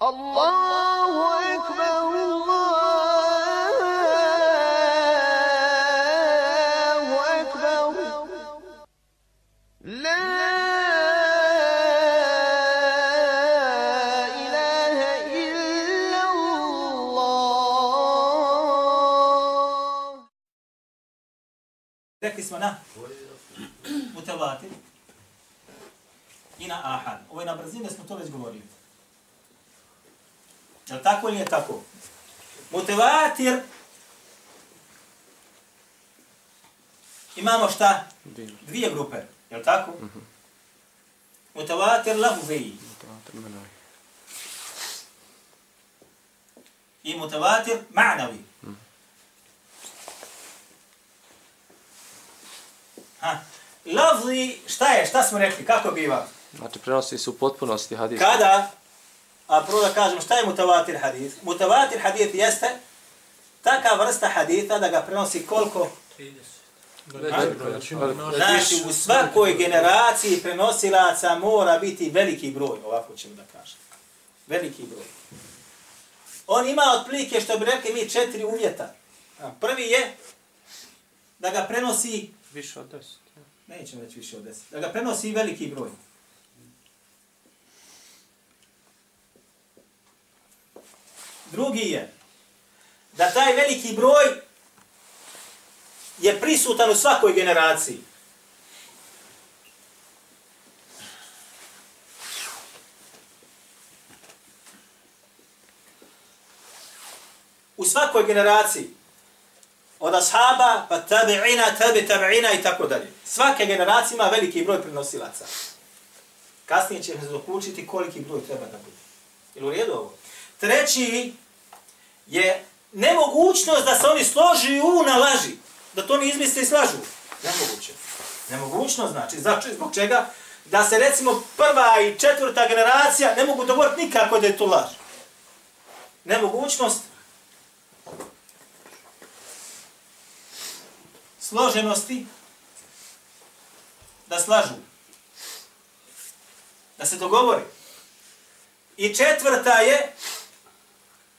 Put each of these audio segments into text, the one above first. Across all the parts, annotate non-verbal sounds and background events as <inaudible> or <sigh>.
Allahu ekber, Allahu ekber. La ilahe illa Allah. Rekli smo na mutavatir i na ahad. Ovo je na brzine, smo to već govorili. Je li tako ili je tako? Mutavatir imamo šta? Dvije grupe. Je li tako? Mutavatir lahuviji i mutavatir ma'navi. Ha. Lafzi, šta je, šta smo rekli, kako biva? Znači, prenosi se u potpunosti hadis. Kada, a prvo da kažem, šta je mutavatir hadith? Mutavatir hadith jeste taka vrsta haditha da ga prenosi koliko? Znači, u svakoj generaciji prenosilaca mora biti veliki broj, ovako ćemo da kažem. Veliki broj. On ima otprilike, što bi rekli mi, četiri uvjeta. Prvi je da ga prenosi, Više od deset. nećemo reći više od deset, da ga prenosi veliki broj. Drugi je da taj veliki broj je prisutan u svakoj generaciji. U svakoj generaciji. Od ashaba, pa tabi'ina, tabi tabi'ina i tako dalje. Svake generacije ima veliki broj prenosilaca. Kasnije će se dokučiti koliki broj treba da bude. Ili u redu ovo? Treći je nemogućnost da se oni složi u na laži. Da to ne izmisle i slažu. Nemoguće. Nemogućnost znači. Znači, zbog čega? Da se recimo prva i četvrta generacija ne mogu dogovoriti nikako da je to laž. Nemogućnost složenosti da slažu. Da se dogovori. I četvrta je,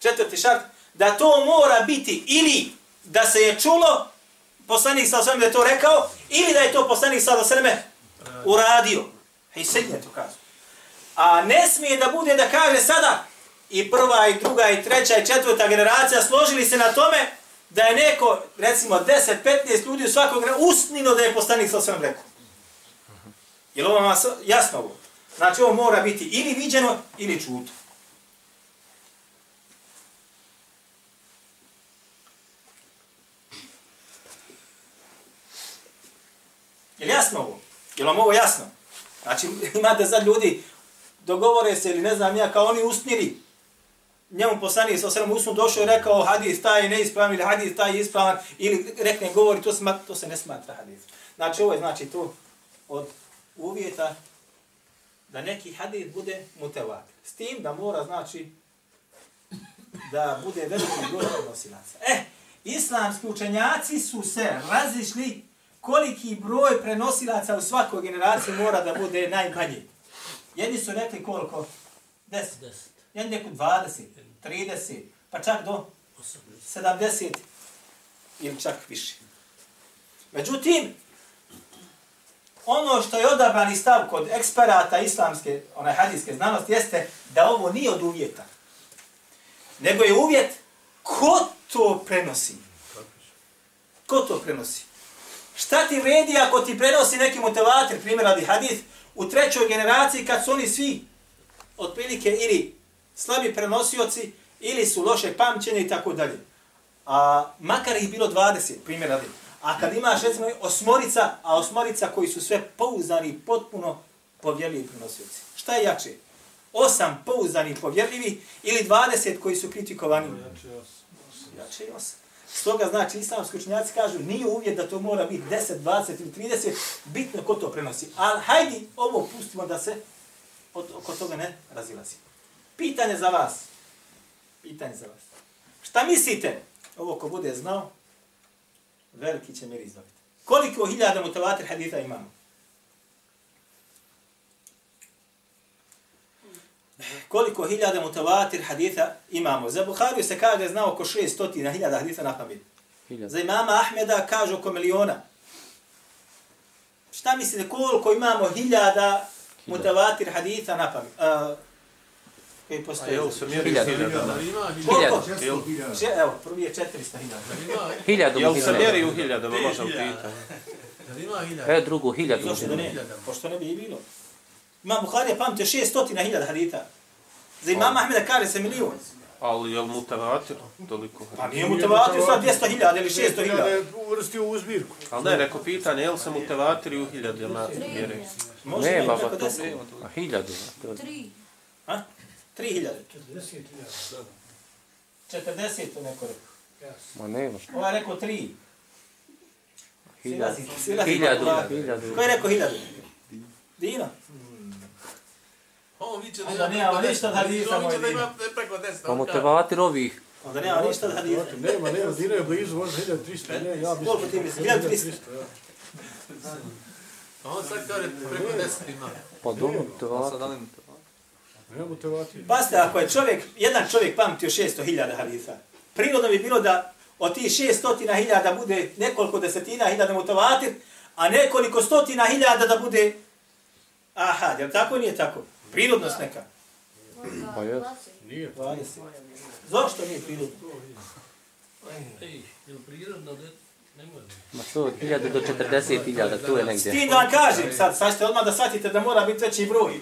četvrti šart, da to mora biti ili da se je čulo, poslanik sa osvrame da je to rekao, ili da je to poslanik sa osvrame uradio. I sednje to kazu. A ne smije da bude da kaže sada i prva i druga i treća i četvrta generacija složili se na tome da je neko, recimo 10-15 ljudi u svakog usnino da je poslanik sa osvrame rekao. Je li ovo vam jasno ovo? Znači ovo mora biti ili viđeno ili čuto. Je li jasno ovo? Je li vam ovo jasno? Znači <laughs> imate sad ljudi, dogovore se ili ne znam ja, kao oni usnili. Njemu poslanik sa osrem usnu došao i rekao hadis taj je neispravan ili hadis taj je ispravan ili rekne govori, to se, to se ne smatra hadis. Znači ovo je znači to od uvjeta da neki hadis bude mutevat. S tim da mora znači da bude veliki broj nosilaca. E, islamski učenjaci su se razišli koliki broj prenosilaca u svakoj generaciji mora da bude najmanji. Jedni su rekli koliko? 10. Jedni neku 20, 30, pa čak do 70 ili čak više. Međutim, ono što je odabrani stav kod eksperata islamske, onaj hadijske znanosti, jeste da ovo nije od uvjeta. Nego je uvjet ko to prenosi. Ko to prenosi? Šta ti vredi ako ti prenosi neki motivator, primjer radi hadith, u trećoj generaciji kad su oni svi otprilike ili slabi prenosioci ili su loše pamćeni i tako dalje. A makar ih bilo 20, primjer radi. A kad imaš recimo osmorica, a osmorica koji su sve pouzdani potpuno povjerljivi prenosioci. Šta je jače? Osam pouzdani povjerljivi ili 20 koji su kritikovani? Jače je osam. Stoga znači islamski učenjaci kažu nije uvjet da to mora biti 10, 20 ili 30, bitno ko to prenosi. Ali hajdi ovo pustimo da se od, oko toga ne razilazi. Pitanje za vas. Pitanje za vas. Šta mislite? Ovo ko bude znao, veliki će mir izdobiti. Koliko hiljada mutavatir haditha imamo? Koliko hiljada mutavatir haditha imamo. Za Buhariju se kaže zna oko 600 hiljada haditha na pamet. Hiljada. Za imama Ahmeda kaže oko miliona. Šta mislite koliko imamo hiljada mutavatir haditha na pamet? Uh, koji postoje. jel se mjeri Hiljada. Koliko? Hiljada. Če, evo, prvi je 400 hiljada. Hiljadu Jel mu se mjeri hiljada. u hiljadama, možda pitanje? E, drugu hiljadu. Zašto da ne? Pošto ne bi i bilo. Imam Buharija pamte 600 hiljada haditha. Za imama Ahmeda kaže se milion. Ali jel mutavatir toliko? Pa nije mutavatir sad 200 hiljada ili 600 hiljada. Uvrstio u zbirku. Ali ne, neko pitanje, jel se mutavatir u hiljadama mjeri? Može Ne, baba, to 10. A hiljadu. to- Tri. A? 3 hiljade. 40 to neko rekao. Ma nema. Je rekao 3. Hiljadu. Silazi, silazi. Hiljadu. Hiljadu. Ko je rekao hiljadu? Dino? On viče Onda nema ništa od hadisa, moj da Dino. ima preko 10. Pa motivatir ovih. Onda nema ništa od hadisa. Nema, nema, Dino je blizu, 1300, ne, ja mislim. Koliko ti misliš? 1300? ja. On sad kaže preko 10 ima. Pa dobro, motivatir. Nema motivacije. Pazite, ako je čovjek, jedan čovjek pamtio 600 hiljada hadisa, prirodno bi bilo da od tih 600 hiljada bude nekoliko desetina hiljada mutavatir, a nekoliko stotina hiljada da bude ahad, jel tako nije tako? Prirodnost neka. Pa jes. Nije. 20. Zašto nije prirodno? Ej, je li prirodno da ne može? Ma to od hiljadu do 40 hiljada, tu je S negdje. tim da vam kažem, sad, sad ćete odmah da shvatite da mora biti veći broj.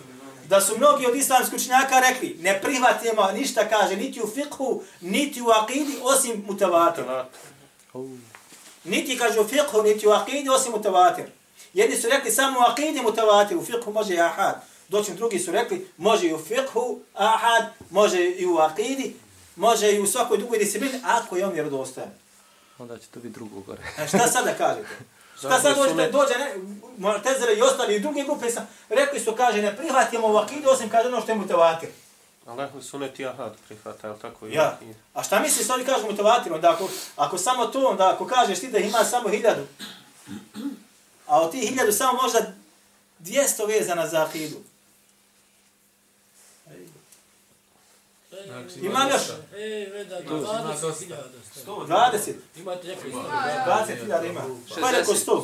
Da su mnogi od islamskih učenjaka rekli, ne prihvatimo ništa, kaže, niti u fiqhu, niti u akidi, osim mutavatir. Niti kaže u fiqhu, niti u akidi, osim mutavatir. Jedni su rekli samo u akidi mutavatir, u fiqhu može i ahad. Doćim drugi su rekli, može i u fiqhu ahad, može i u akidi, može i u svakoj drugoj disciplini, ako je on vjerodostojan. Onda će to biti drugo gore. E, šta sad da kažete? <laughs> Šta sad su dođe, ne- dođe ne, Mortezere i ostali i druge grupe, sam, rekli su, kaže, ne prihvatimo u akidu, osim kaže ono što je mutavatir. Ali ehli sunet i ahad prihvata, jel tako? i- Ja. i- A šta misli oni kažu mutavatir? Onda ako, ako samo to, onda ako kažeš ti da ima samo hiljadu, a od tih hiljadu samo možda 200 vezana za akidu. Imam još Ej, veda, 20 hiljada. 20, Imate neki 20 hiljada ima. Ko je rekao 100?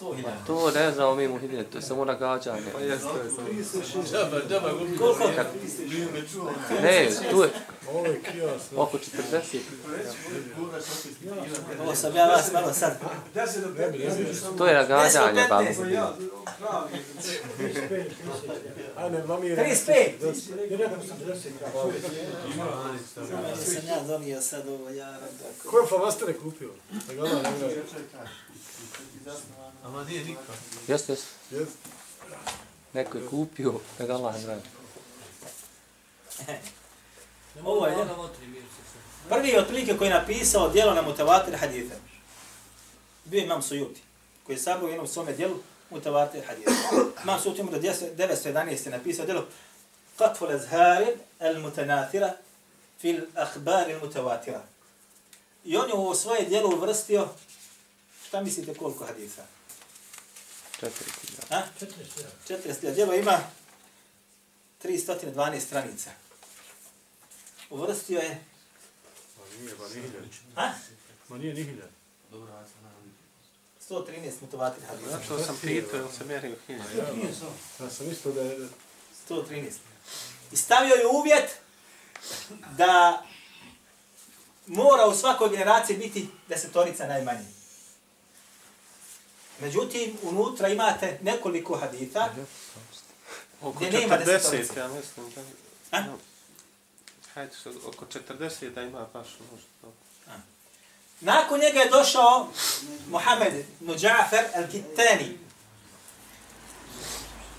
100 hiljada. To ne znamo mi mu hiljadu, to je samo nagađanje. Džaba, džaba, gubi. Koliko? Ne, tu je Ovo je kijas. oko 40. Ovo sam ja vas malo sad. To je nagađanje, babo. 215. Aj, ne blamira. 35. Ne rekao sam 40. sam ja donio sad ovo, ja. Ko je flamastere kupio? Ne. Ama nije niko. Jeste, jeste. Jes? Neko je kupio, da ga Allah zna. <laughs> Ovo je, ne? je. Prvi otprilike koji je napisao dijelo na mutavatir haditha. Bio Imam Sujuti, koji je sabio u jednom svome dijelu mutavatir haditha. <coughs> Imam Sujuti mu do 911. je napisao dijelo Qatfu l-azhari al-mutanathira fil akhbari al-mutawatira. I on je u svoje dijelo uvrstio, šta mislite koliko haditha? Četiri hiljada. A? 40. Djelo ima 312 stranica. Uvrstio je... Ma nije, ma nije hiljad. A? Ma nije ni hiljad. 113 mutovatir hadisa. Zato sam pitao, jel se mjeri u hiljadu? Ja sam isto da je... 113. I stavio je uvjet da mora u svakoj generaciji biti desetorica najmanje. Međutim, unutra imate nekoliko haditha Oko Gdje nema 40, desetorice. ja mislim da... A? Hajde, što, oko 40 da ima baš možda to. Nakon njega je došao Muhammed ibn Ja'far al-Kittani.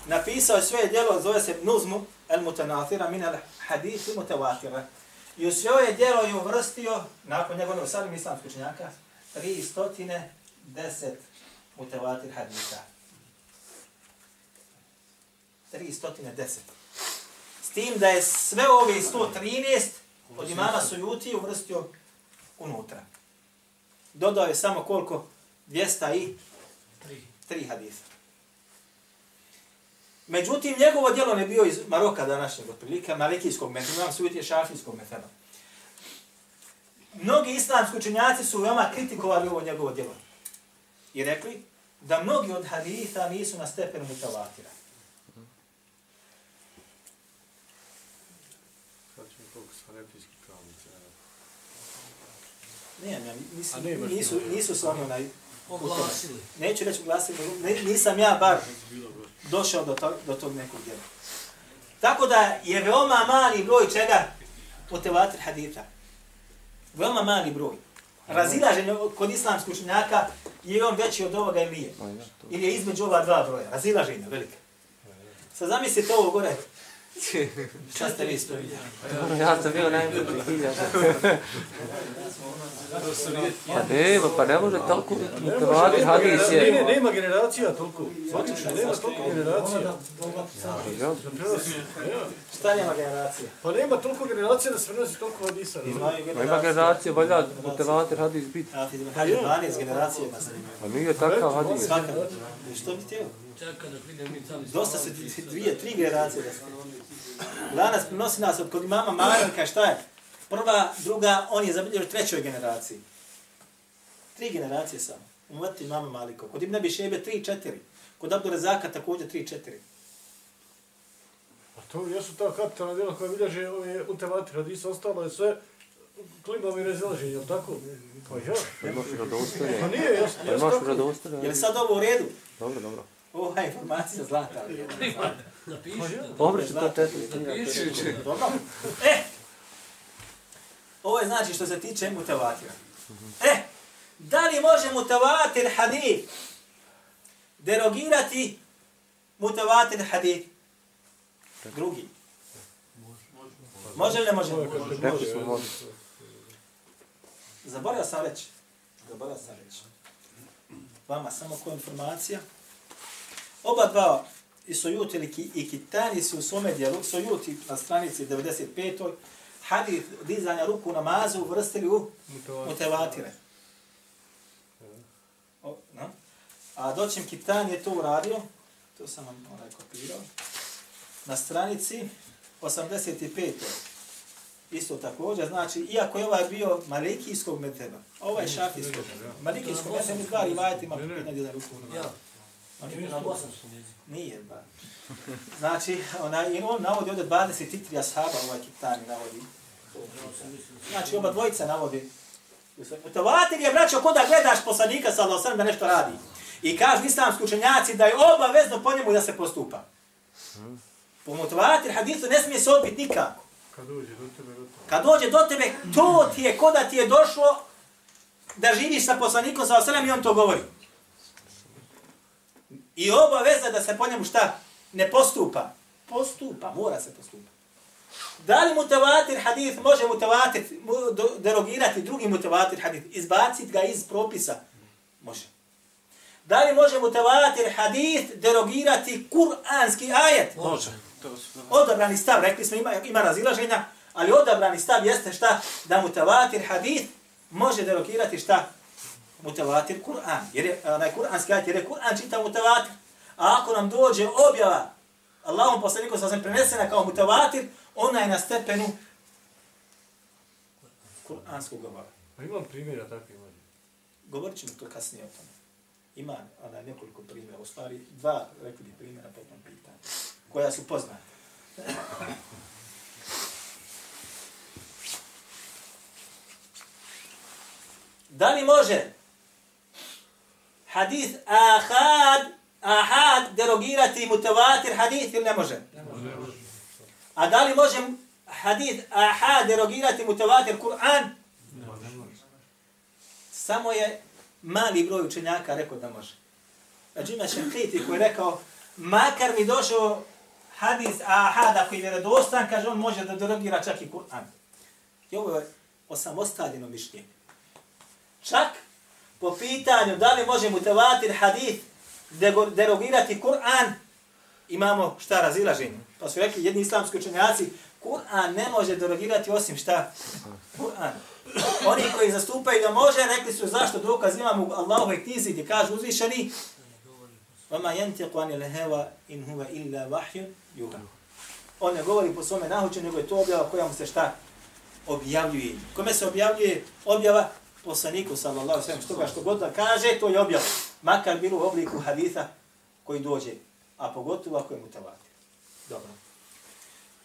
Napisao je svoje djelo, zove se Nuzmu al-Mutanathira min al-Hadithu al-Mutawatira. I u svoje djelo je uvrstio, nakon njega ono salim islamskog učenjaka, 310 mutavatir hadisa. 310. Tim da je sve ove 113 od imama Sujuti uvrstio unutra. Dodao je samo koliko? 200 i Tri. tri hadisa. Međutim, njegovo djelo ne bio iz Maroka današnjeg, otprilike malikijskog metoda, imam sujut je šafijskog metoda. Mnogi islamski učenjaci su veoma kritikovali ovo njegovo djelo. I rekli da mnogi od haditha nisu na stepenu mutavatira. Sad ćemo koliko su hanefijski pravnici. Ne. Ne, ne, nisu, nisu, su oni onaj... Oglasili. Neću reći glasili, ne, nisam ja bar došao do, to, do tog nekog djela. Tako da je veoma mali broj čega mutevatir haditha. Veoma mali broj. Razilaženje kod islamskih učenjaka je on veći od ovoga ili to. Ili je između ova dva broja. Razilaženje velike. Sad zamislite ovo gore. Šta ste vi vidjeli? Dobro, ja sam bio najbolji hiljada. <laughs> Pa nema, pa ne može toliko mutavati hadis Ne, ne, je. nema generacija toliko. Svatiš, nema toliko generacija. Nema. Šta nema generacije? Pa nema toliko generacija da se prenosi toliko hadisa. Ima generacije, valja mutavati hadis biti. A ti me kaže 12 generacije ima zanimljivo. Pa nije takav hadis. Svaka. Što bi htio? Čekaj da vidimo mi sami. Dosta dvi- dvije, tri generacije. Da su. Danas prenosi nas od kod mama Maranka, šta je? Prva, druga, on je zabilježio trećoj generaciji. Tri generacije samo. Umati mama Maliko. Kod Ibn Abi Šebe tri, četiri. Kod Abdu Rezaka također tri, četiri. Pa to jesu ta kapitalna djela koja bilježe ove utevatir hadisa. Ostalo je sve klimom i razilaženje, jel tako? Pa ja. Imaš Pa vjerodostojne. nije, jesu, Pa imaš tako. Je li sad ovo u redu? Dobro, dobro. Ova je informacija zlata. Napiši. Dobro će to četiri. Napiši. Dobro. E! Ovo je znači što se tiče mutavatira. E! Da li može mutavatir hadith derogirati mutavatir hadith drugi? Može li ne može? Može. Zaboravio sam reći. Zaboravio sam reći. Vama samo koja informacija. Oba dva, i Sojuti i Kitani su u svome dijelu, Sojuti na stranici 95. Hadith dizanja ruku u namazu uvrstili u mutevatire. O, no? A doćem Kitan je to uradio, to sam vam onaj kopirao, na stranici 85. Isto također, znači, iako je ovaj bio malikijskog medheba, ovaj šafijskog, malikijskog medheba, mi dva rivajati ima pitanje da ruku u Ja. namazu. On je Na bosanskom jeziku. Nije, ba. Znači, ona, i on navodi ovdje 23 ashaba, ovaj Kitani navodi. Znači, oba dvojica navodi. Mutavatir je, braćo, ko da gledaš poslanika sa Allahom da nešto radi. I kažu islamski učenjaci da je obavezno po njemu da se postupa. Po mutavatir hadisu ne smije se odbiti nikako. Kad dođe do tebe, do tebe. Kad dođe do tebe, to ti je ko da ti je došlo da živiš sa poslanikom sa Allahom i on to govori. I obaveza da se po njemu šta? Ne postupa. Postupa, mora se postupa. Da li mutavatir hadith može mutavatir derogirati drugi mutavatir hadith, izbaciti ga iz propisa? Može. Da li može mutavatir hadith derogirati kuranski ajet? Može. Odabrani stav, rekli smo ima, ima razilaženja, ali odabrani stav jeste šta? Da mutavatir hadith može derogirati šta? Mutavatir Kur'an. Jer je onaj kuranski ajet, jer je Kur'an čita mutavatir. A ako nam dođe objava Allahom poslanikom sa sam prenesena kao mutavatir, ona je na stepenu kuranskog govora. Pa imam primjera takvih manje. Govorit ćemo to kasnije o tome. Ima ona, nekoliko primjera, u stvari dva, rekli bi primjera po tom pitanju, koja su poznate. Da li može hadith ahad, ahad derogirati mutavatir hadith ili ne može? A da li može hadith ahad derogirati mutavatir Kur'an? Samo je mali broj učenjaka rekao da može. Znači ima Šenkiti koji je rekao, makar mi došao hadis ahad ako je vjerodostan, kaže on može da derogira čak i Kur'an. I ovo je osamostaljeno mišljenje. Čak po pitanju da li može mutavatir hadith derogirati Kur'an, imamo šta razilaženje. Pa su rekli jedni islamski učenjaci, Kur'an ne može derogirati osim šta? Kur'an. Oni koji zastupaju da može, rekli su zašto dokaz imam u Allahove knjizi gdje kaže uzvišeni وَمَا يَنْتِقُ عَنِ لَهَوَا إِنْ هُوَ إِلَّا وَحْيُ يُهَا On ne govori po svome nahuću, nego je to objava koja mu se šta objavljuje. Kome se objavljuje objava? Poslaniku, sallallahu sallam, što ga što god da kaže, to je objava. Makar bilo u obliku haditha koji dođe, a pogotovo ako je mutavati. Dobro.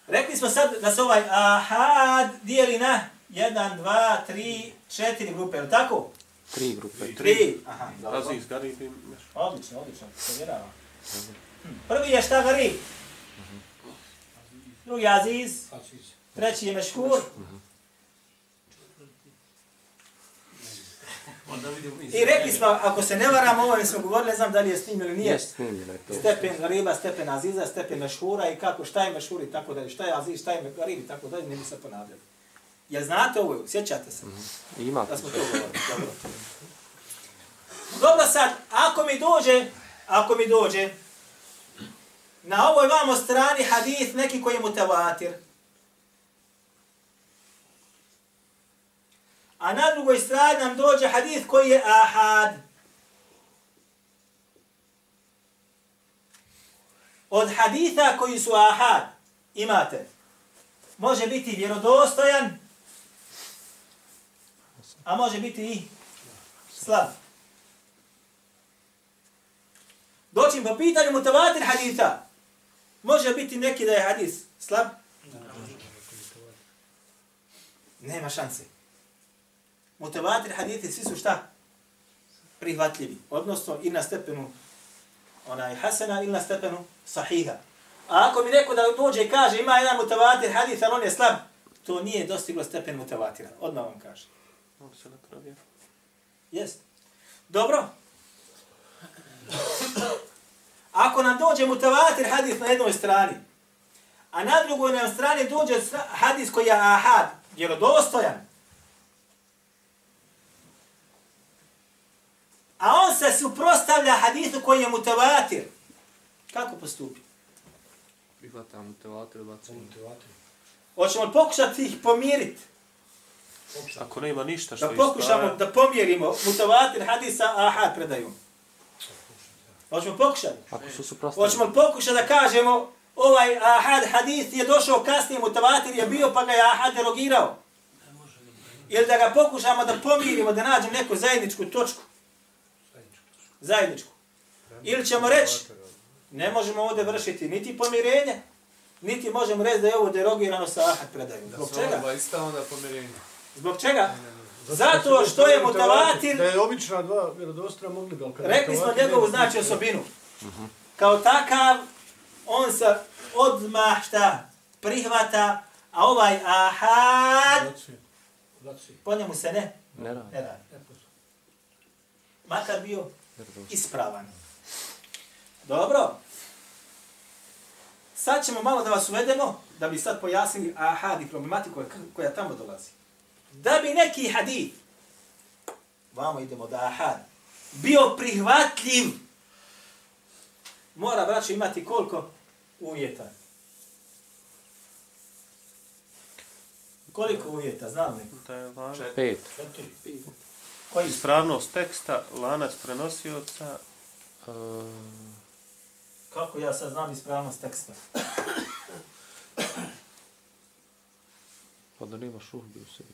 Rekli smo sad da se ovaj ahad dijeli na 1, 2, 3, 4 grupe, je li tako? Tri grupe. Tri. Aha, dobro. Aziz, Garib i Meš. Odlično, odlično, povjeravam. Prvi je šta garib? Drugi Aziz, Aziz. treći je Meškur Onda vidimo mi. I rekli smo, ako se ne varam, ovo smo govorili, ne znam da li je s tim ili nije, Jest snimljeno je to. stepen gariba, stepen Aziza, stepen Mešhura i kako, šta je Mešhur i tako dalje, šta je Aziz, šta je garib i tako dalje, ne bi se ponavljali. Jel znate ovo? Sjećate se? Ima Da smo to govorili. Dobro. Dobro sad, ako mi dođe, ako mi dođe, na ovoj vamo strani hadith neki koji je mutavatir, a na drugoj strani nam dođe hadith koji je ahad. Od haditha koji su ahad imate, može biti vjerodostojan, a može biti i slab. Doćim po pitanju mutavatir haditha. Može biti neki da je hadis slab? Nema šanse. Mutavatir hadithi svi su šta? Prihvatljivi. Odnosno i na stepenu onaj hasana ili na stepenu sahiha. A ako mi neko da dođe i kaže ima jedan mutavatir hadith, ali on je slab, to nije dostiglo stepen mutavatira. Odmah vam kaže. Mogu se na kraju. Jest. Dobro. Ako nam dođe mutavatir hadis na jednoj strani, a na drugoj nam strani dođe hadis koji je ahad, vjerodostojan, a on se suprostavlja hadisu koji je mutavatir, kako postupi? Prihvatam motivator, bacim. Hoćemo li pokušati ih pomiriti? Ako nema ništa što Da pokušamo da pomjerimo mutavatir hadisa ahad predaju. Hoćemo pokušati? Ako su suprostavljeni. Hoćemo li pokušati da kažemo ovaj ahad hadis je došao kasnije, mutavatir je bio pa ga je ahad derogirao? Ne može ga Ili da ga pokušamo da pomirimo, da nađemo neku zajedničku točku? Zajedničku. Ili ćemo reći, ne možemo ovdje vršiti niti pomirenje, niti možemo reći da je ovo derogirano sa ahad predajom. Zbog čega? Oba ista onda pomirenje. Zbog čega? Zato što je mutavatir Da je obična dva vjerodostra mogli bi, Rekli smo njegovu znači osobinu. Kao takav, on se odmah šta prihvata, a ovaj ahad, po njemu se ne, Ne radi. ne radi. Makar bio ispravan. Dobro. Sad ćemo malo da vas uvedemo, da bi sad pojasnili ahad i problematiku koja- tamo dolazi. Da bi neki hadith, vamo idemo da ahad, bio prihvatljiv, mora, braćo, imati koliko uvjeta? Koliko uvjeta, znam? Da je lanac. Pet. Koji? Ispravnost teksta, lanac prenosioca, Uh, Kako ja sad znam ispravnost teksta? pa da nema šuhbi u sebi.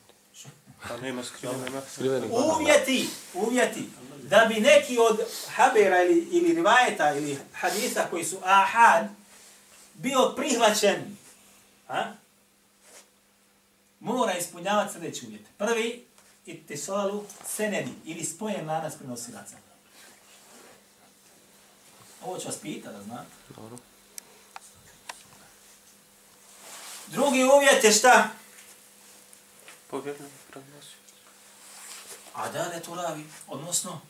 a nema skrivene. Skriveni. Uvjeti, uvjeti, da bi neki od habera ili, ili rivajeta ili hadisa koji su ahad bio prihvaćen, a? mora ispunjavati sljedeći uvjet. Prvi, itisalu senedi ili spojen lanac prenosilaca. Ovo ću vas pita da znate. Dobro. Drugi uvjet je šta? Povjerljivo prenosioca. A da li to ravi? Odnosno,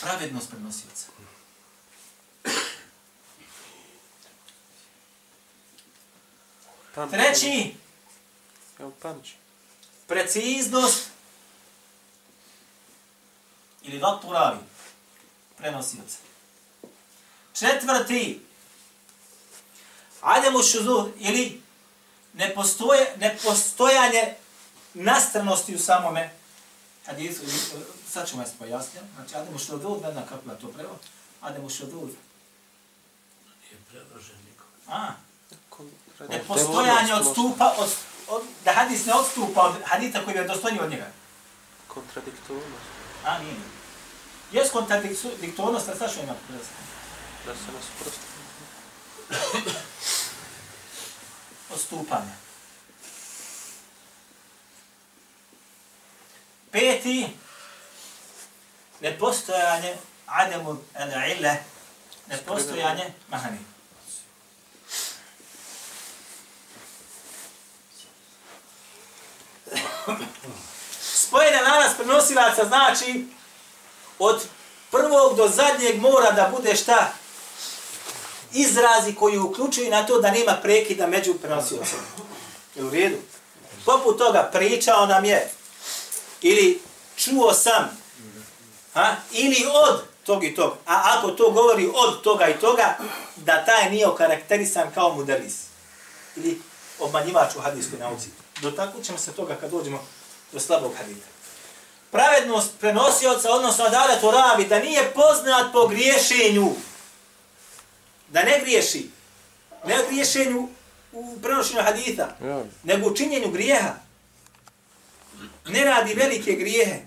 pravednost prenosioca. Treći, Evo pamći. preciznost ili vaktu ravi, prenosioca. Četvrti, ademu šuzu ili nepostoje, nepostojanje nastranosti u samome hadisu. ili, Sad ćemo vas pojasniti. Znači, ademu šuzu, ne znam kako je to prevod. Ademu šuzu Ne može niko. A, Kontra- ne postojanje odstupa, od, od, da hadis ne odstupa od hadita koji je dostojniji od njega. Kontradiktornost. A, nije. Jes kontradiktornost, a sad što ima? Da se nas prosto... Odstupanje. Peti, nepostojanje ademu al-ille, nepostojanje mahani. Spojene lanas prenosilaca znači od prvog do zadnjeg mora da bude šta? Izrazi koji uključuju na to da nema prekida među prenosiocima. Je u redu? Poput toga pričao nam je ili čuo sam ha? ili od tog i tog. A ako to govori od toga i toga, da taj nije okarakterisan kao mudelis. Ili obmanjivač u hadijskoj nauci. Dotaknut ćemo se toga kad dođemo do slabog hadita. Pravednost prenosioca, odnosno adalet u ravi, da nije poznat po griješenju. Da ne griješi. Ne u griješenju u prenošenju hadita, Ja, nego u činjenju grijeha. Ne radi velike grijehe.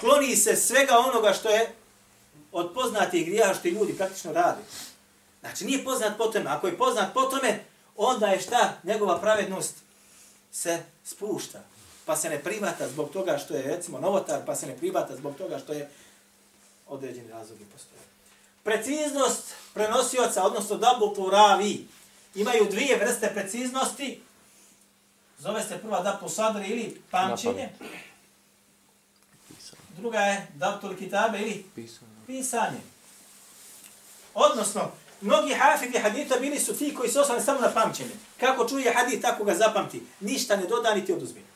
Kloni se svega onoga što je od poznatih grijeha što ljudi praktično radi. Znači nije poznat po tome. Ako je poznat po tome, onda je šta? Njegova pravednost se spušta. Pa se ne privata zbog toga što je recimo novotar, pa se ne privata zbog toga što je određeni razlog i postoje. Preciznost prenosioca, odnosno dabul ravi, imaju dvije vrste preciznosti. Zove se prva dabul sadri ili pamćenje. Druga je dabul kitabe ili pisanje. Odnosno, mnogi hafidi hadita bili su ti koji se osnovne samo na pamćenje. Kako čuje hadit, tako ga zapamti. Ništa ne doda, niti oduzme.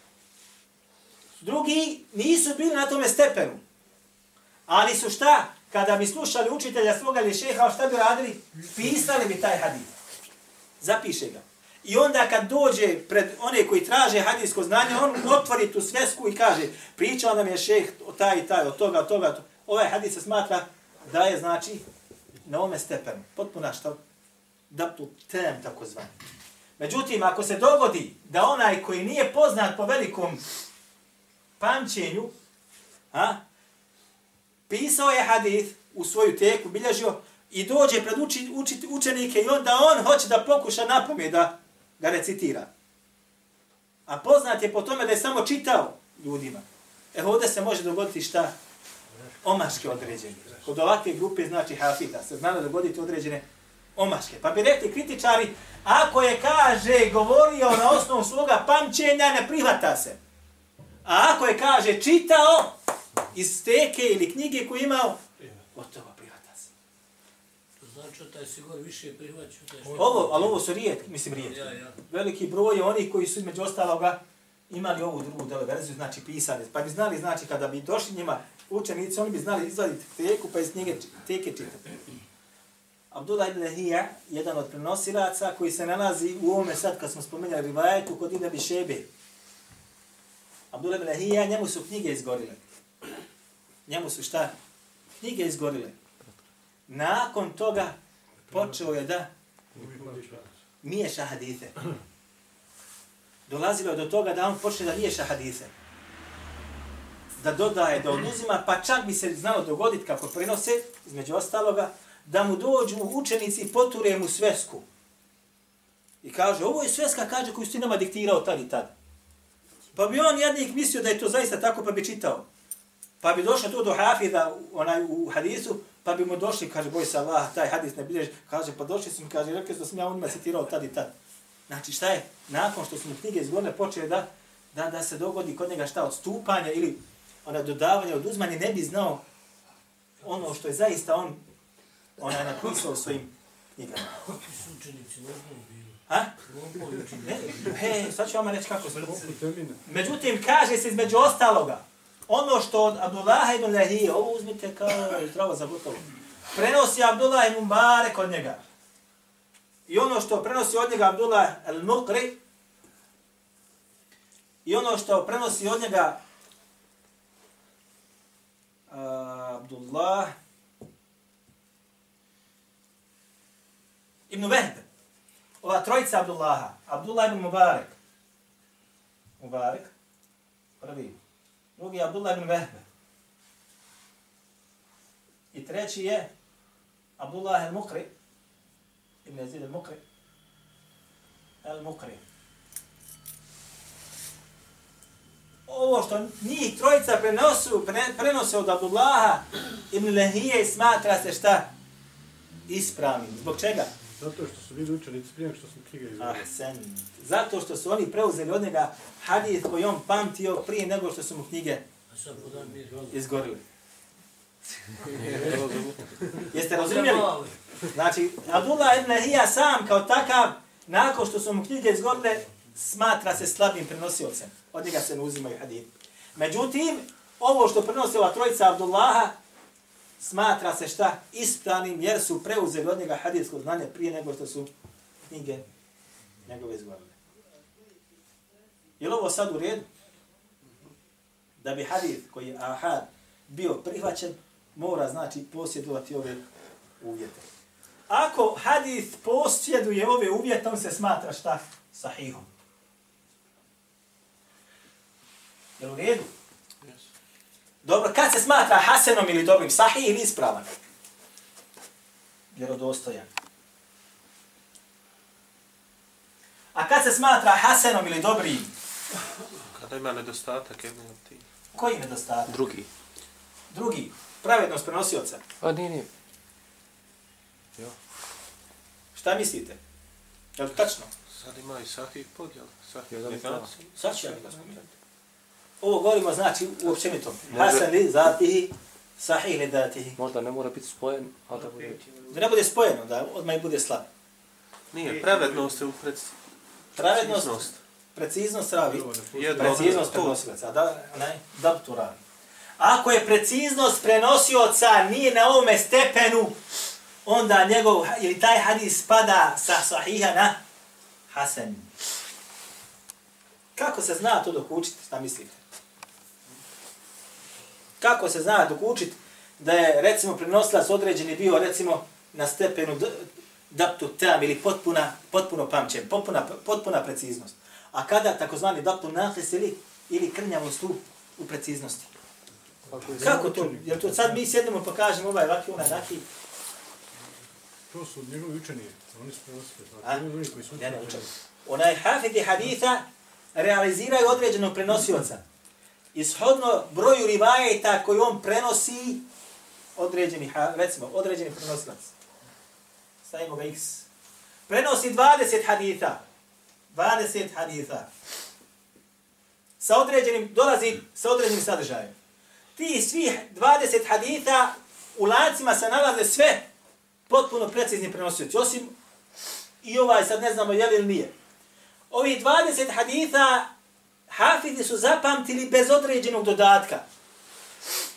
Drugi nisu bili na tome stepenu. Ali su šta? Kada bi slušali učitelja svoga ili šeha, šta bi radili? Pisali bi taj hadis. Zapiše ga. I onda kad dođe pred one koji traže hadijsko znanje, on otvori tu svesku i kaže, pričao nam je šeh o taj i taj, od toga, od toga. to- Ovaj hadis se smatra da je, znači, na ovome stepenu. Potpuna što? Da tu tem, tako zvani. Međutim, ako se dogodi da onaj koji nije poznat po velikom pamćenju, a, pisao je hadith u svoju teku, bilježio i dođe pred uči, uči, učenike i onda on hoće da pokuša napome da ga recitira. A poznat je po tome da je samo čitao ljudima. E ovdje se može dogoditi šta? Omaške određene. Kod ovakve grupe znači hafida se znalo dogoditi određene omaške. Pa bi rekli kritičari, ako je, kaže, govorio na osnovu svoga pamćenja, ne prihvata se. A ako je, kaže, čitao iz steke ili knjige koju imao, gotovo prihvata se. To znači da taj sigor više što... Ovo, ali ovo su rijetki, mislim rijetki. Ja, ja. Veliki broj je onih koji su između ostaloga imali ovu drugu dele verziju, znači pisali. Pa bi znali, znači, kada bi došli njima učenici, oni bi znali izvaditi teku, pa iz knjige teke čitati. Abdullah ibn Lahija, jedan od prenosilaca koji se nalazi u ovome sad kad smo spomenjali rivajetu kod Ibn Šebe. Abdullah ibn Lahija, njemu su knjige izgorile. Njemu su šta? Knjige izgorile. Nakon toga počeo je da miješa hadite. Dolazilo je do toga da on počne da miješa hadite. Da dodaje, da oduzima, pa čak bi se znalo dogoditi kako prenose, između ostaloga, da mu dođu učenici i poture mu svesku. I kaže, ovo je sveska, kaže, koju si ti nama diktirao tad i tad. Pa bi on jednik mislio da je to zaista tako, pa bi čitao. Pa bi došlo to do hafida onaj, u hadisu, pa bi mu došli, kaže, boj se Allah, taj hadis ne bilježi. kaže, pa došli su mi, kaže, rekli su da sam ja u njima citirao tad i tad. Znači šta je, nakon što su mu knjige izgorne, počeo da, da, da se dogodi kod njega šta, odstupanja ili ona dodavanja, oduzmanje, ne bi znao ono što je zaista on ona napisao svojim knjigama. Kakvi su učenici, normalno bili. Ha? Ne, he, sad ću vam reći kako se. Međutim, kaže se između ostaloga, ono što od Abdullaha ibn Lahije, ovo uzmite kao zdravo za gotovo, prenosi Abdullah ibn Mubarak od njega. I ono što prenosi od njega Abdullah al-Muqri, i ono što prenosi od njega uh, Abdullah ibn Vehb, ova trojica Abdullaha, Abdullah ibn Mubarak, Mubarak, prvi, drugi je Abdullah ibn Vehbe, i treći je Abdullah al-Mukri, ibn Yazid al-Mukri, al-Mukri. Ovo što njih trojica prenosu, pre, prenose od Abdullaha ibn Lehije smatra se šta? Ispravnim. Zbog čega? Zato što su bili učenici prije što smo knjige izgledali. Ahsen. Zato što su oni preuzeli od njega hadith koji on pamtio prije nego što su mu knjige izgorili. <laughs> Jeste razumjeli? Znači, Abdullah ibn Lahija sam kao takav, nakon što su mu knjige izgorile, smatra se slabim prenosiocem. Od njega se ne uzimaju hadith. Međutim, ovo što prenosi ova trojica Abdullaha, smatra se šta? Ispravnim, jer su preuzeli od njega hadijsko znanje prije nego što su knjige njegove izgovorile. Je li ovo sad u redu? Da bi hadith koji je ahad bio prihvaćen, mora znači posjedovati ove uvjete. Ako hadith posjeduje ove uvjete, on se smatra šta? Sahihom. Je u redu? Dobro, kad se smatra hasenom ili dobrim, sahih ili ispravan? Vjerodostojan. A kad se smatra hasenom ili dobrim, Kada ima nedostatak jednog od tih. koji nedostatak? Drugi. Drugi, pravednost prenosioca. A nije, nije. Šta mislite? Je li tačno? Sad ima i sahih podjela. Sahih Jedan nedaci. prava. Sad ću ja ga spomenuti. Ovo govorimo znači uopćenitom. Može- Hasan li zatihi, sahih li datihi. Možda ne mora biti spojen, ali da bude... Da ne bude spojeno, da odmah i bude slab. Nije, pravednost je u pred... Pravednost, preciznost. preciznost ravi. Preciznost prenosilaca, da, ne, da to radi. Ako je preciznost prenosioca nije na ovome stepenu, onda njegov, ili taj hadis spada sa sahiha na hasan. Kako se zna to dok učiti, šta mislite? Kako se zna dok učiti da je, recimo, prenosilac određeni bio, recimo, na stepenu daptu tam ili potpuna, potpuno pamćen, potpuna, potpuna preciznost. A kada takozvani daptu nahis ili, ili krnjavost u, u preciznosti. Kako to? Jer to sad mi sjednemo pa kažemo ovaj vaki, onaj vaki. To su njegovi učeni. Oni su prenosili. A? Oni koji su Ne, ne, učeni. Onaj hafidi haditha realiziraju određenog prenosioca. Ishodno broju rivajeta koji on prenosi određeni, recimo, određeni prenosilac. Stavimo ga x. Prenosi 20 haditha. 20 haditha. Sa određenim, dolazi sa određenim sadržajem. Ti svih 20 haditha u lancima se nalaze sve potpuno precizni prenosioci. Osim i ovaj sad ne znamo je li ili nije. Ovi 20 haditha hafizi su zapamtili bez određenog dodatka.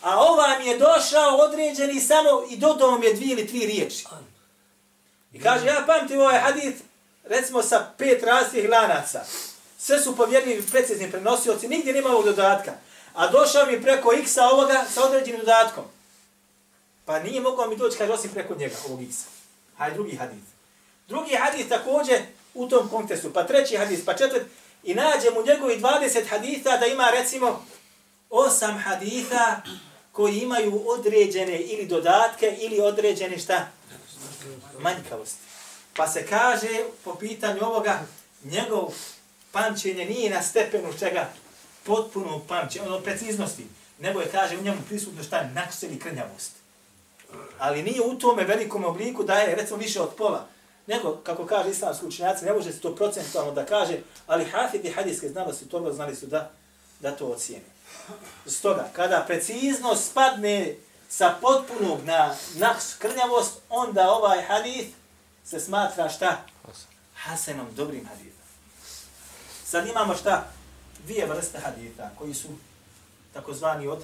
A ova mi je došao određeni samo i dodao mi je dvije ili tri riječi. I kaže, ja pamtim ovaj hadith, recimo sa pet različitih lanaca. Sve su povjerljivi precizni prenosioci, nigdje nema ovog dodatka. A došao mi preko x-a ovoga sa određenim dodatkom. Pa nije mogao mi doći, kaže, osim preko njega, ovog x-a. Hajde, drugi hadith. Drugi hadis također u tom kontekstu, pa treći hadis, pa četvrti, i nađem u njegovi 20 hadisa da ima recimo osam hadisa koji imaju određene ili dodatke ili određene šta? Manjkavosti. Pa se kaže po pitanju ovoga, njegov pamćenje nije na stepenu čega potpuno pamćenje, ono preciznosti, nego je kaže u njemu prisutno šta nakos i krnjavost. Ali nije u tome velikom obliku da je recimo više od pola. Nego, kako kaže islamski učenjaci, ne može se to procentualno da kaže, ali hafidi hadijske znanosti toga znali su da, da to ocijene. Stoga, kada precizno spadne sa potpunog na na krnjavost, onda ovaj hadith se smatra šta? Hasenom, dobrim hadithom. Sad imamo šta? Dvije vrste haditha koji su takozvani od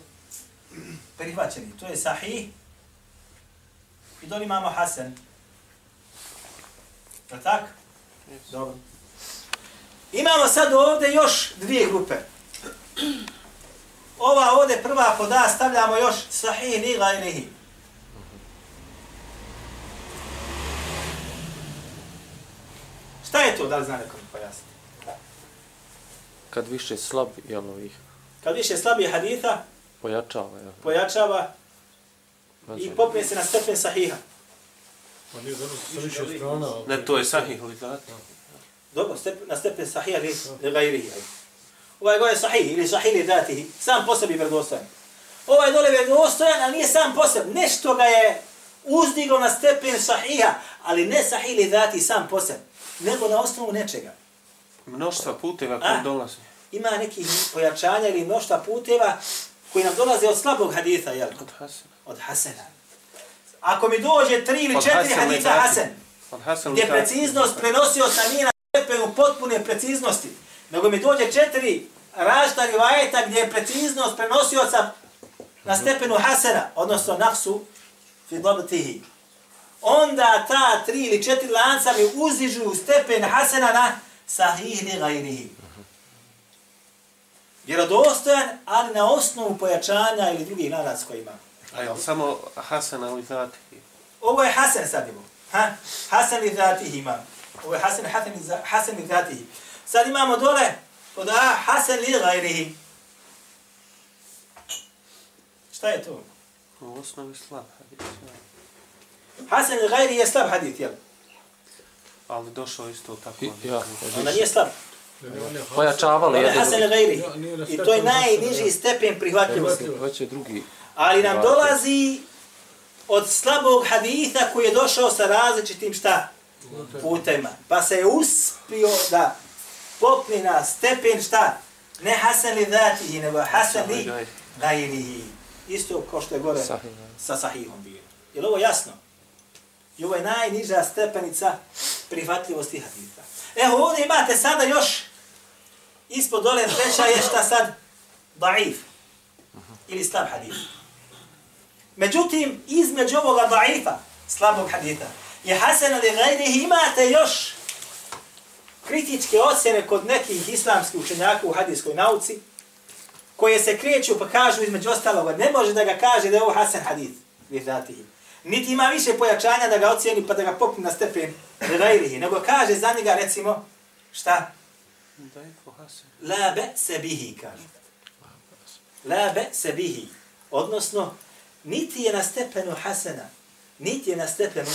prihvaćeni. To je sahih i doli imamo hasen. Je tak? Dobro. Imamo sad ovdje još dvije grupe. Ova ovdje prva poda stavljamo još sahih li gajrihi. Šta je to, da li zna neko mi pojasniti? Kad više slab, jel ovih, Kad više slabije haditha, pojačava, jel? pojačava i Znači, popne se na stepen sahiha. Pa nije dobro sa više strana. ali- Ne, to je sahih li zat. Dobro, step, na stepen sahiha li, li gajrihi. Ovaj gore je sahih ili sahih li datihi, sam po sebi vjerodostojan. Ovaj dole je vjerodostojan, ali nije sam po sebi. Nešto ga je uzdiglo na stepen sahiha, ali ne sahih li dati sam po sebi, nego na osnovu nečega. Mnoštva puteva koji dolaze. Ima nekih pojačanja ili mnošta puteva koji nam dolaze od slabog haditha, jel? Od Hasana. Od Hasena. Ako mi dođe tri ili četiri Hasana haditha Zati. Hasan, Hasana gdje preciznost prenosio sam nije na stepenu potpune preciznosti, nego mi dođe četiri različita rivajeta gdje je preciznost prenosioca na stepenu Hasena, odnosno nafsu fi dobtihi. Onda ta tri ili četiri lanca mi uzižu stepen Hasena na sahih li gajrihi. Vjerodostojan, ali na osnovu pojačanja ili drugih lanac koji ima. A jel samo Hasana li zati? Ovo je Hasan sad imamo. Ha? Hasan li zatihi ima. Ovo je Hasan, Hasan, Hasan li zatihi. Sad imamo dole od A, Hasan li gajrihi. Šta je to? U osnovi slab hadis. Hasan li gajrihi je slab hadith, jel? Ali došao isto tako. I- ja, Onda nije slab. Pojačavali jedan Hasan drugi. gajrihi. Ja, nije na I to je najniži stepen prihvatljivosti. Hoće drugi. Ali nam dolazi od slabog haditha koji je došao sa različitim šta? Putema. Pa se je uspio da popne na stepen šta? Ne Hasan li dhatihi, nego Hasan li Gajri. gajrihi. Isto kao što je gore sa sahihom bio. Je li ovo jasno? I ovo je najniža stepenica prihvatljivosti haditha. Evo ovdje imate sada još ispod dole treća je šta sad? Daif. Ili slab hadith. Međutim, između ovoga daifa, slabog hadita, je Hasan ali gajrihi imate još kritičke ocjene kod nekih islamskih učenjaka u hadijskoj nauci, koje se kreću pa kažu između ostaloga, ne može da ga kaže da je ovo Hasan hadith, virdatihi. Niti ima više pojačanja da ga ocjeni pa da ga popne na stepen gajrihi, nego kaže za njega recimo, šta? Da je se La bihi, kaže. La be'se bihi. Odnosno, niti je na stepenu Hasana, niti je na stepenu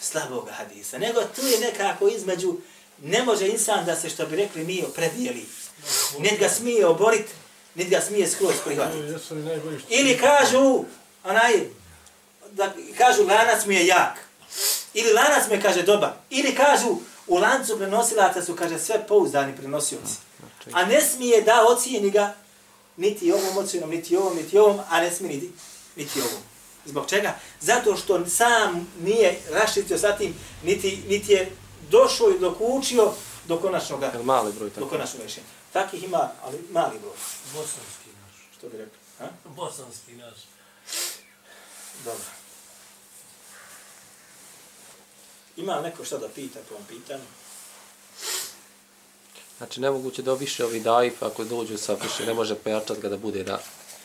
slabog hadisa, nego tu je nekako između, ne može insan da se, što bi rekli mi, predijeli. Niti ga smije oborit, niti ga smije skroz prihvatiti. Ili kažu, onaj, da kažu lanac mi je jak. Ili lanac mi je, kaže, dobar. Ili kažu, u lancu prenosilaca su, kaže, sve pouzdani prenosioci. Znači, A ne smije da ocijeni ga niti ovom ocjenom, niti ovom, niti ovom, a ne smije niti, niti ovom. Zbog čega? Zato što sam nije raščitio sa tim, niti, niti je došao i dokučio do konačnog, mali broj do tako? konačnog rješenja. Takih ima, ali mali broj, Bosanski naš. što bi rekli. Ha? Bosanski naš. Dobro. Ima neko šta da pita po ovom pitanju? Znači, nemoguće da više ovi daif, ako dođu sa više, ne može pojačati ga da bude na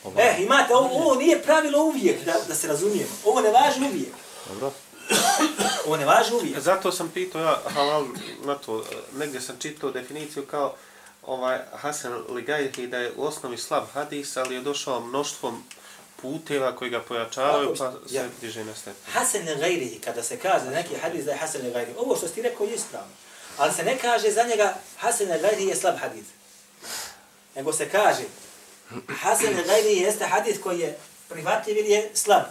ovaj. E, imate, ovo, ovo nije pravilo uvijek, da, da se razumijemo. Ovo ne važi uvijek. Dobro? <coughs> Ovo ne važi uvijek. Zato sam pitao ja halal na to, negdje sam čitao definiciju kao ovaj Hasan Ligajhi da je u osnovi slab hadis, ali je došao mnoštvom puteva koji ga pojačavaju, pa se ja. diže na stepen. Hasan gajrihi, kada se kaže neki hadis da je Hasan gajrihi, ovo što ti rekao je ispravno. Ali se ne kaže za njega Hasan gajrihi je slab hadis. Nego se kaže Hasan al-Gajri jeste hadis koji je prihvatljiv ili je slab.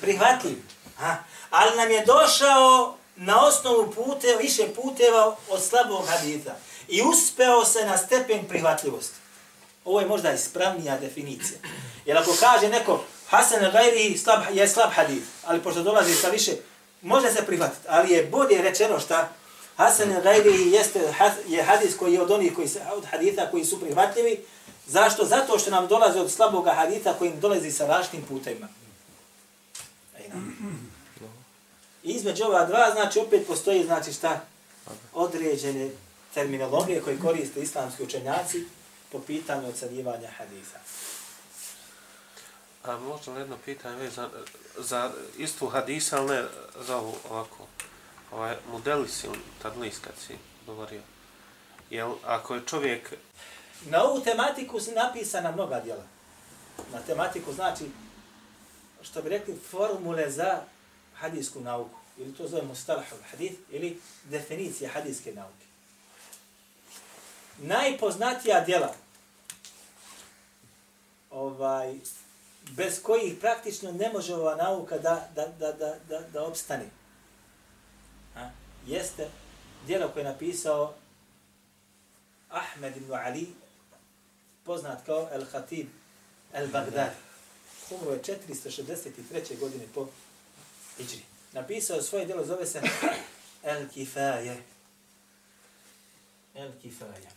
Prihvatljiv. Ha? Ali nam je došao na osnovu puteva, više puteva od slabog haditha. I uspeo se na stepen prihvatljivosti. Ovo je možda ispravnija definicija. Jer ako kaže neko Hasan al-Gajri slab, je slab hadith, ali pošto dolazi sa više, može se prihvatiti, ali je bolje rečeno šta Hasan al-Gajri jeste je hadis koji je od onih koji se, od haditha koji su prihvatljivi. Zašto? Zato što nam dolaze od slabog hadita koji im dolazi sa različitim putevima. E, I između ova dva, znači, opet postoji, znači, šta? Određene terminologije koje koriste islamski učenjaci po pitanju ocjenjivanja hadisa. A možda jedno pitanje vezano za istu hadisa, ali ne za ovu ovako. ovaj, modeli on tadlis kad si govorio. Jel, ako je čovjek, Na ovu tematiku su napisana mnoga djela. Na tematiku znači, što bi rekli, formule za hadijsku nauku. Ili to zove mustalahul hadith, ili definicija hadijske nauke. Najpoznatija djela, ovaj, bez kojih praktično ne može ova nauka da, da, da, da, da, da opstane, a, jeste djelo koje je napisao Ahmed ibn Ali, poznat kao El Khatib El Bagdad. Umro je 463. godine po Iđri. Napisao svoje djelo, zove se El Kifaje. El Kifaje.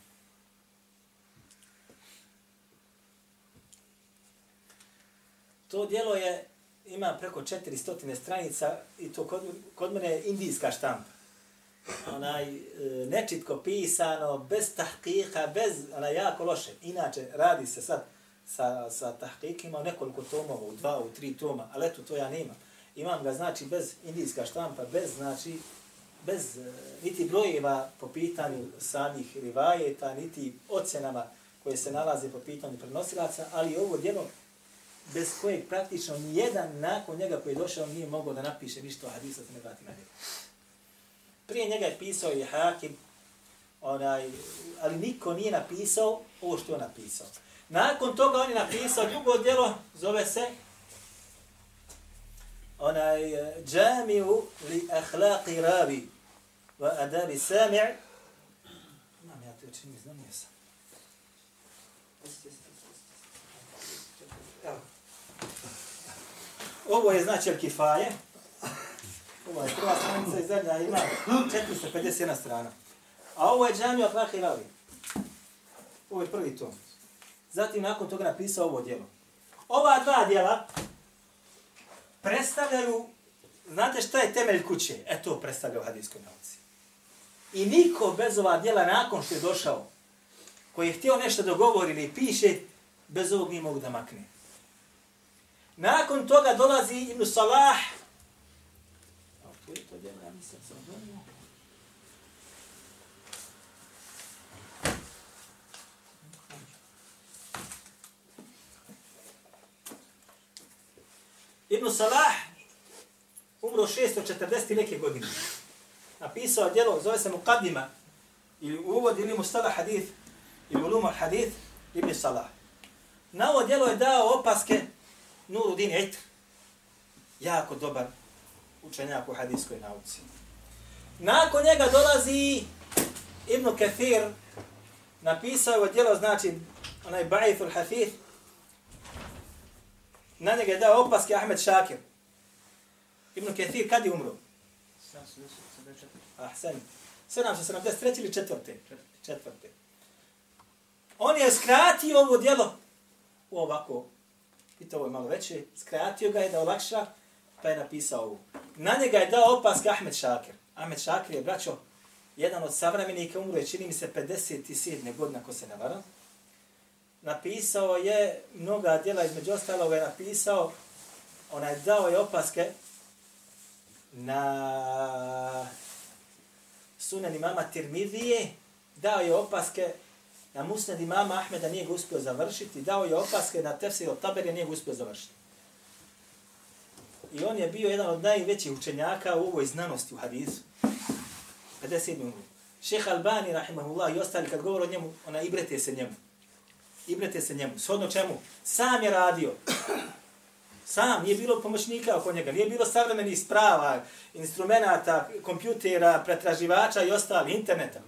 To djelo je, ima preko 400 stranica i to kod, kod mene je indijska štampa. Onaj, e, nečitko pisano, bez tahkika, bez, onaj, jako loše. Inače, radi se sad sa, sa tahkikima u nekoliko tomova, u dva, u tri toma, ali eto, to ja nemam. Imam ga, znači, bez indijska štampa, bez, znači, bez e, niti brojeva po pitanju samih rivajeta, niti ocjenama koje se nalaze po pitanju prenosilaca, ali ovo djelo bez kojeg praktično nijedan nakon njega koji je došao nije mogao da napiše ništa o hadisa se ne vrati na njega. Prije njega je pisao i Hakim, onaj, ali niko nije napisao ovo što je on napisao. Nakon toga on je napisao drugo djelo, zove se onaj džamiju li ahlaqi ravi wa adabi sami' Imam ja to čini, znam jesam. Evo. Ovo je znači Al-Kifaje. Ovo je prva stranica i zadnja ima 451 strana. A ovo je džamija Ahlaqi ravi. Ovo je prvi tom. Zatim nakon toga napisao ovo djelo. Ova dva djela predstavljaju, znate šta je temelj kuće? E to predstavlja u hadijskoj nauci. I niko bez ova djela nakon što je došao, koji je htio nešto dogovori ili piše, bez ovog nije mogu da makne. Nakon toga dolazi Ibn Salah. A, to je to djelo, ja mislim, sam donio. Ibn Salah umro 640 neke godine. Napisao djelo, zove se Muqaddima, ili uvod ili Mustalah hadith, ili Uluma hadith, Ibn Salah. Na ovo djelo je dao opaske Nuruddin Itr, jako dobar učenjak u hadijskoj nauci. Nakon njega dolazi Ibn Kathir, napisao je djelo, znači, onaj Ba'ithul Hafith, na njega je dao opaske Ahmed Šakir. Ibn Kathir kad je umro? Ahsan. 773. ili četvrte? Četvrte. On je skratio ovo djelo u ovako, i to ovo je malo veće, skratio ga je da olakša, pa je napisao ovo. Na njega je dao opaske Ahmed Šakir. Ahmed Šakir je, braćo, jedan od savremenika umro je, čini mi se, 57. godina, ako se ne varam napisao je mnoga djela, između ostalog je napisao, onaj dao je opaske na sunan imama Tirmidije, dao je opaske na musnad imama Ahmeda, nije ga uspio završiti, dao je opaske na tefsir od Taberija, nije ga uspio završiti. I on je bio jedan od najvećih učenjaka u ovoj znanosti u hadisu. 57. Šeha Albani, rahimahullah, i ostali, kad govore o njemu, ona ibrete se njemu ibrete se njemu. Shodno čemu? Sam je radio. Sam, nije bilo pomoćnika oko njega, nije bilo savremenih sprava, instrumenta, kompjutera, pretraživača i ostali, interneta.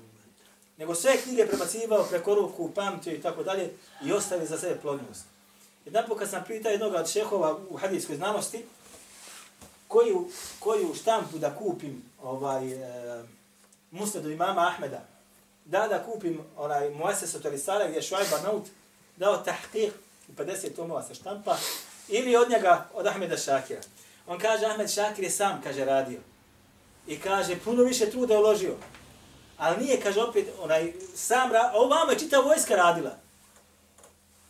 Nego sve knjige prebacivao preko ruku, pamtio i tako dalje i ostavio za sebe plodnost. Jedan put kad sam pitao jednog od šehova u hadijskoj znanosti, koju, koju štampu da kupim ovaj, e, musnedu imama Ahmeda, da da kupim onaj Muases od gdje je Šuajba Naut dao tahqiq 50 tomova se štampa ili od njega, od Ahmeda Šakira. On kaže, Ahmed Šakir je sam, kaže, radio. I kaže, puno više truda uložio. Ali nije, kaže, opet, onaj, sam, ra a ovamo je čita vojska radila.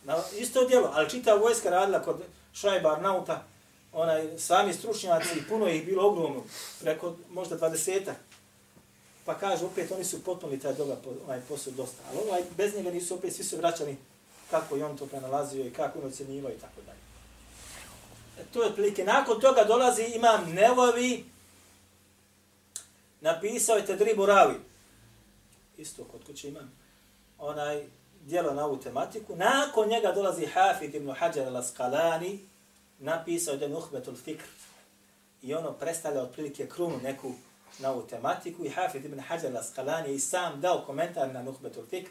Na isto djelo, ali čita vojska radila kod Šuajba Arnauta, onaj, sami stručnjaci, puno ih bilo ogromno, preko možda dvadesetak, pa kaže opet oni su potpunili taj doga onaj posao dosta. Ali ovaj, bez njega nisu opet svi su vraćali kako je on to prenalazio i kako on ocjenjivao i tako dalje. E, to je otprilike. Nakon toga dolazi imam Nevovi, napisao je Tedribu Ravi. Isto kod kuće imam. Onaj dijelo na ovu tematiku. Nakon njega dolazi Hafid ibn Hajar al-Asqalani, napisao je Nuhbetul Fikr. I ono predstavlja otprilike krunu neku na ovu tematiku. I Hafid ibn Hajar al-Asqalani je i sam dao komentar na Nuhbetul Fikr.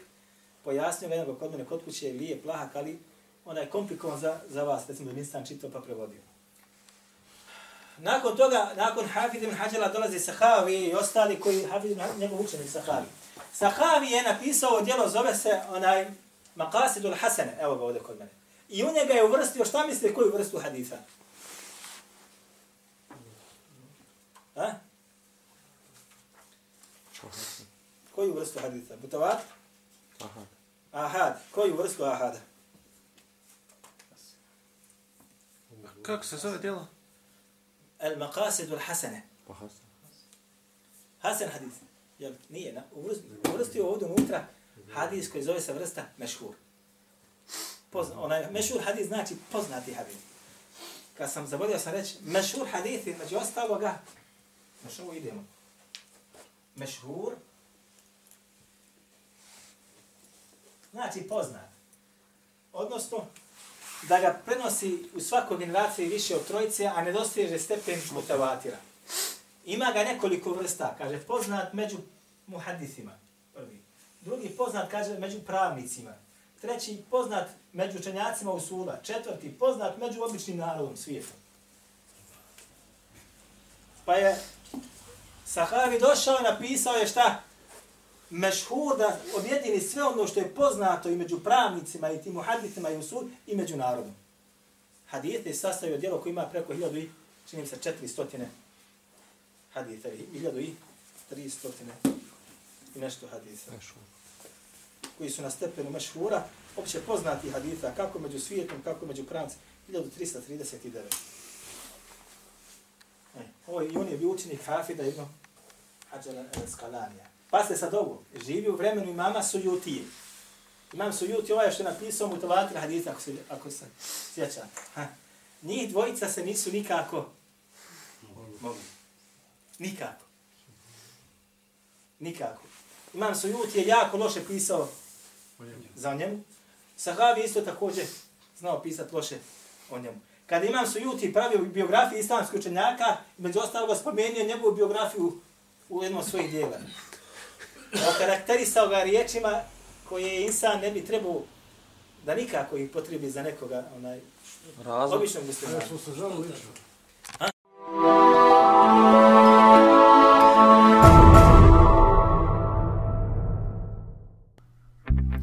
Pojasnio ga jednog kod mene kod kuće, lije, plahak, ali ona je komplikovan za, za vas, recimo da nisam čitao pa prevodio. Nakon toga, nakon Hafid ibn Hađala dolazi Sahavi i ostali koji, Hafid ibn Hađala, njegov učenik Sahavi. Sahavi je napisao djelo, zove se onaj Maqasidul Hasene, evo ga ovdje kod mene. I u njega je uvrstio, šta mislite koju vrstu hadisa? A? Koju vrstu hadisa? Butavat? Aha. Ahad. Koju vrstu ahada? Kako se zove djelo? El Maqasidul Hasane. Pa Hasan. Hasan hadis. Jel, nije, na, uvrstio ovdje unutra hadis koji zove se vrsta mešhur. Pozna, onaj, mešhur hadis znači poznati hadis. Kad sam zabodio sam reći, mešhur hadis, među ostaloga, na što idemo? Mešhur, znači poznat. Odnosno, da ga prenosi u svakoj generaciji više od trojice, a ne dostiže stepen mutavatira. Ima ga nekoliko vrsta, kaže, poznat među muhadisima, prvi. Drugi poznat, kaže, među pravnicima. Treći poznat među učenjacima u suda. Četvrti poznat među običnim narodom svijetom. Pa je Sahavi došao i napisao je šta? Mešhur da objedini sve ono što je poznato i među pravnicima i tim muhadisima i u sud i među narodom. Hadijete je sastavio djelo koji ima preko hiljadu i, činim se, četiri stotine haditha, hiljadu i tri stotine i nešto haditha. Koji su na stepenu mešhura, opće poznati haditha, kako među svijetom, kako među pravnicima, 1339. E, ovo je, i on je bio učenik Hafida jedno Hadžala Skalanija. Pa sad ovo, živi u vremenu imama Sujutije. Imam Sujuti, ovaj što je napisao mu tovatir hadita, ako se, ako se sjeća. Ha. Njih dvojica se nisu nikako mogli. Nikako. Nikako. Imam Sujuti je jako loše pisao za njemu. Sahavi isto također znao pisati loše o njemu. Kada Imam Sujuti pravio biografiju islamskog učenjaka, među ostalog spomenuo njegovu biografiju u jednom svojih dijela okarakterisao ga riječima koje insan ne bi trebao da nikako ih potrebi za nekoga onaj Razum. običnog muslima. Ja smo se žalili. Ha?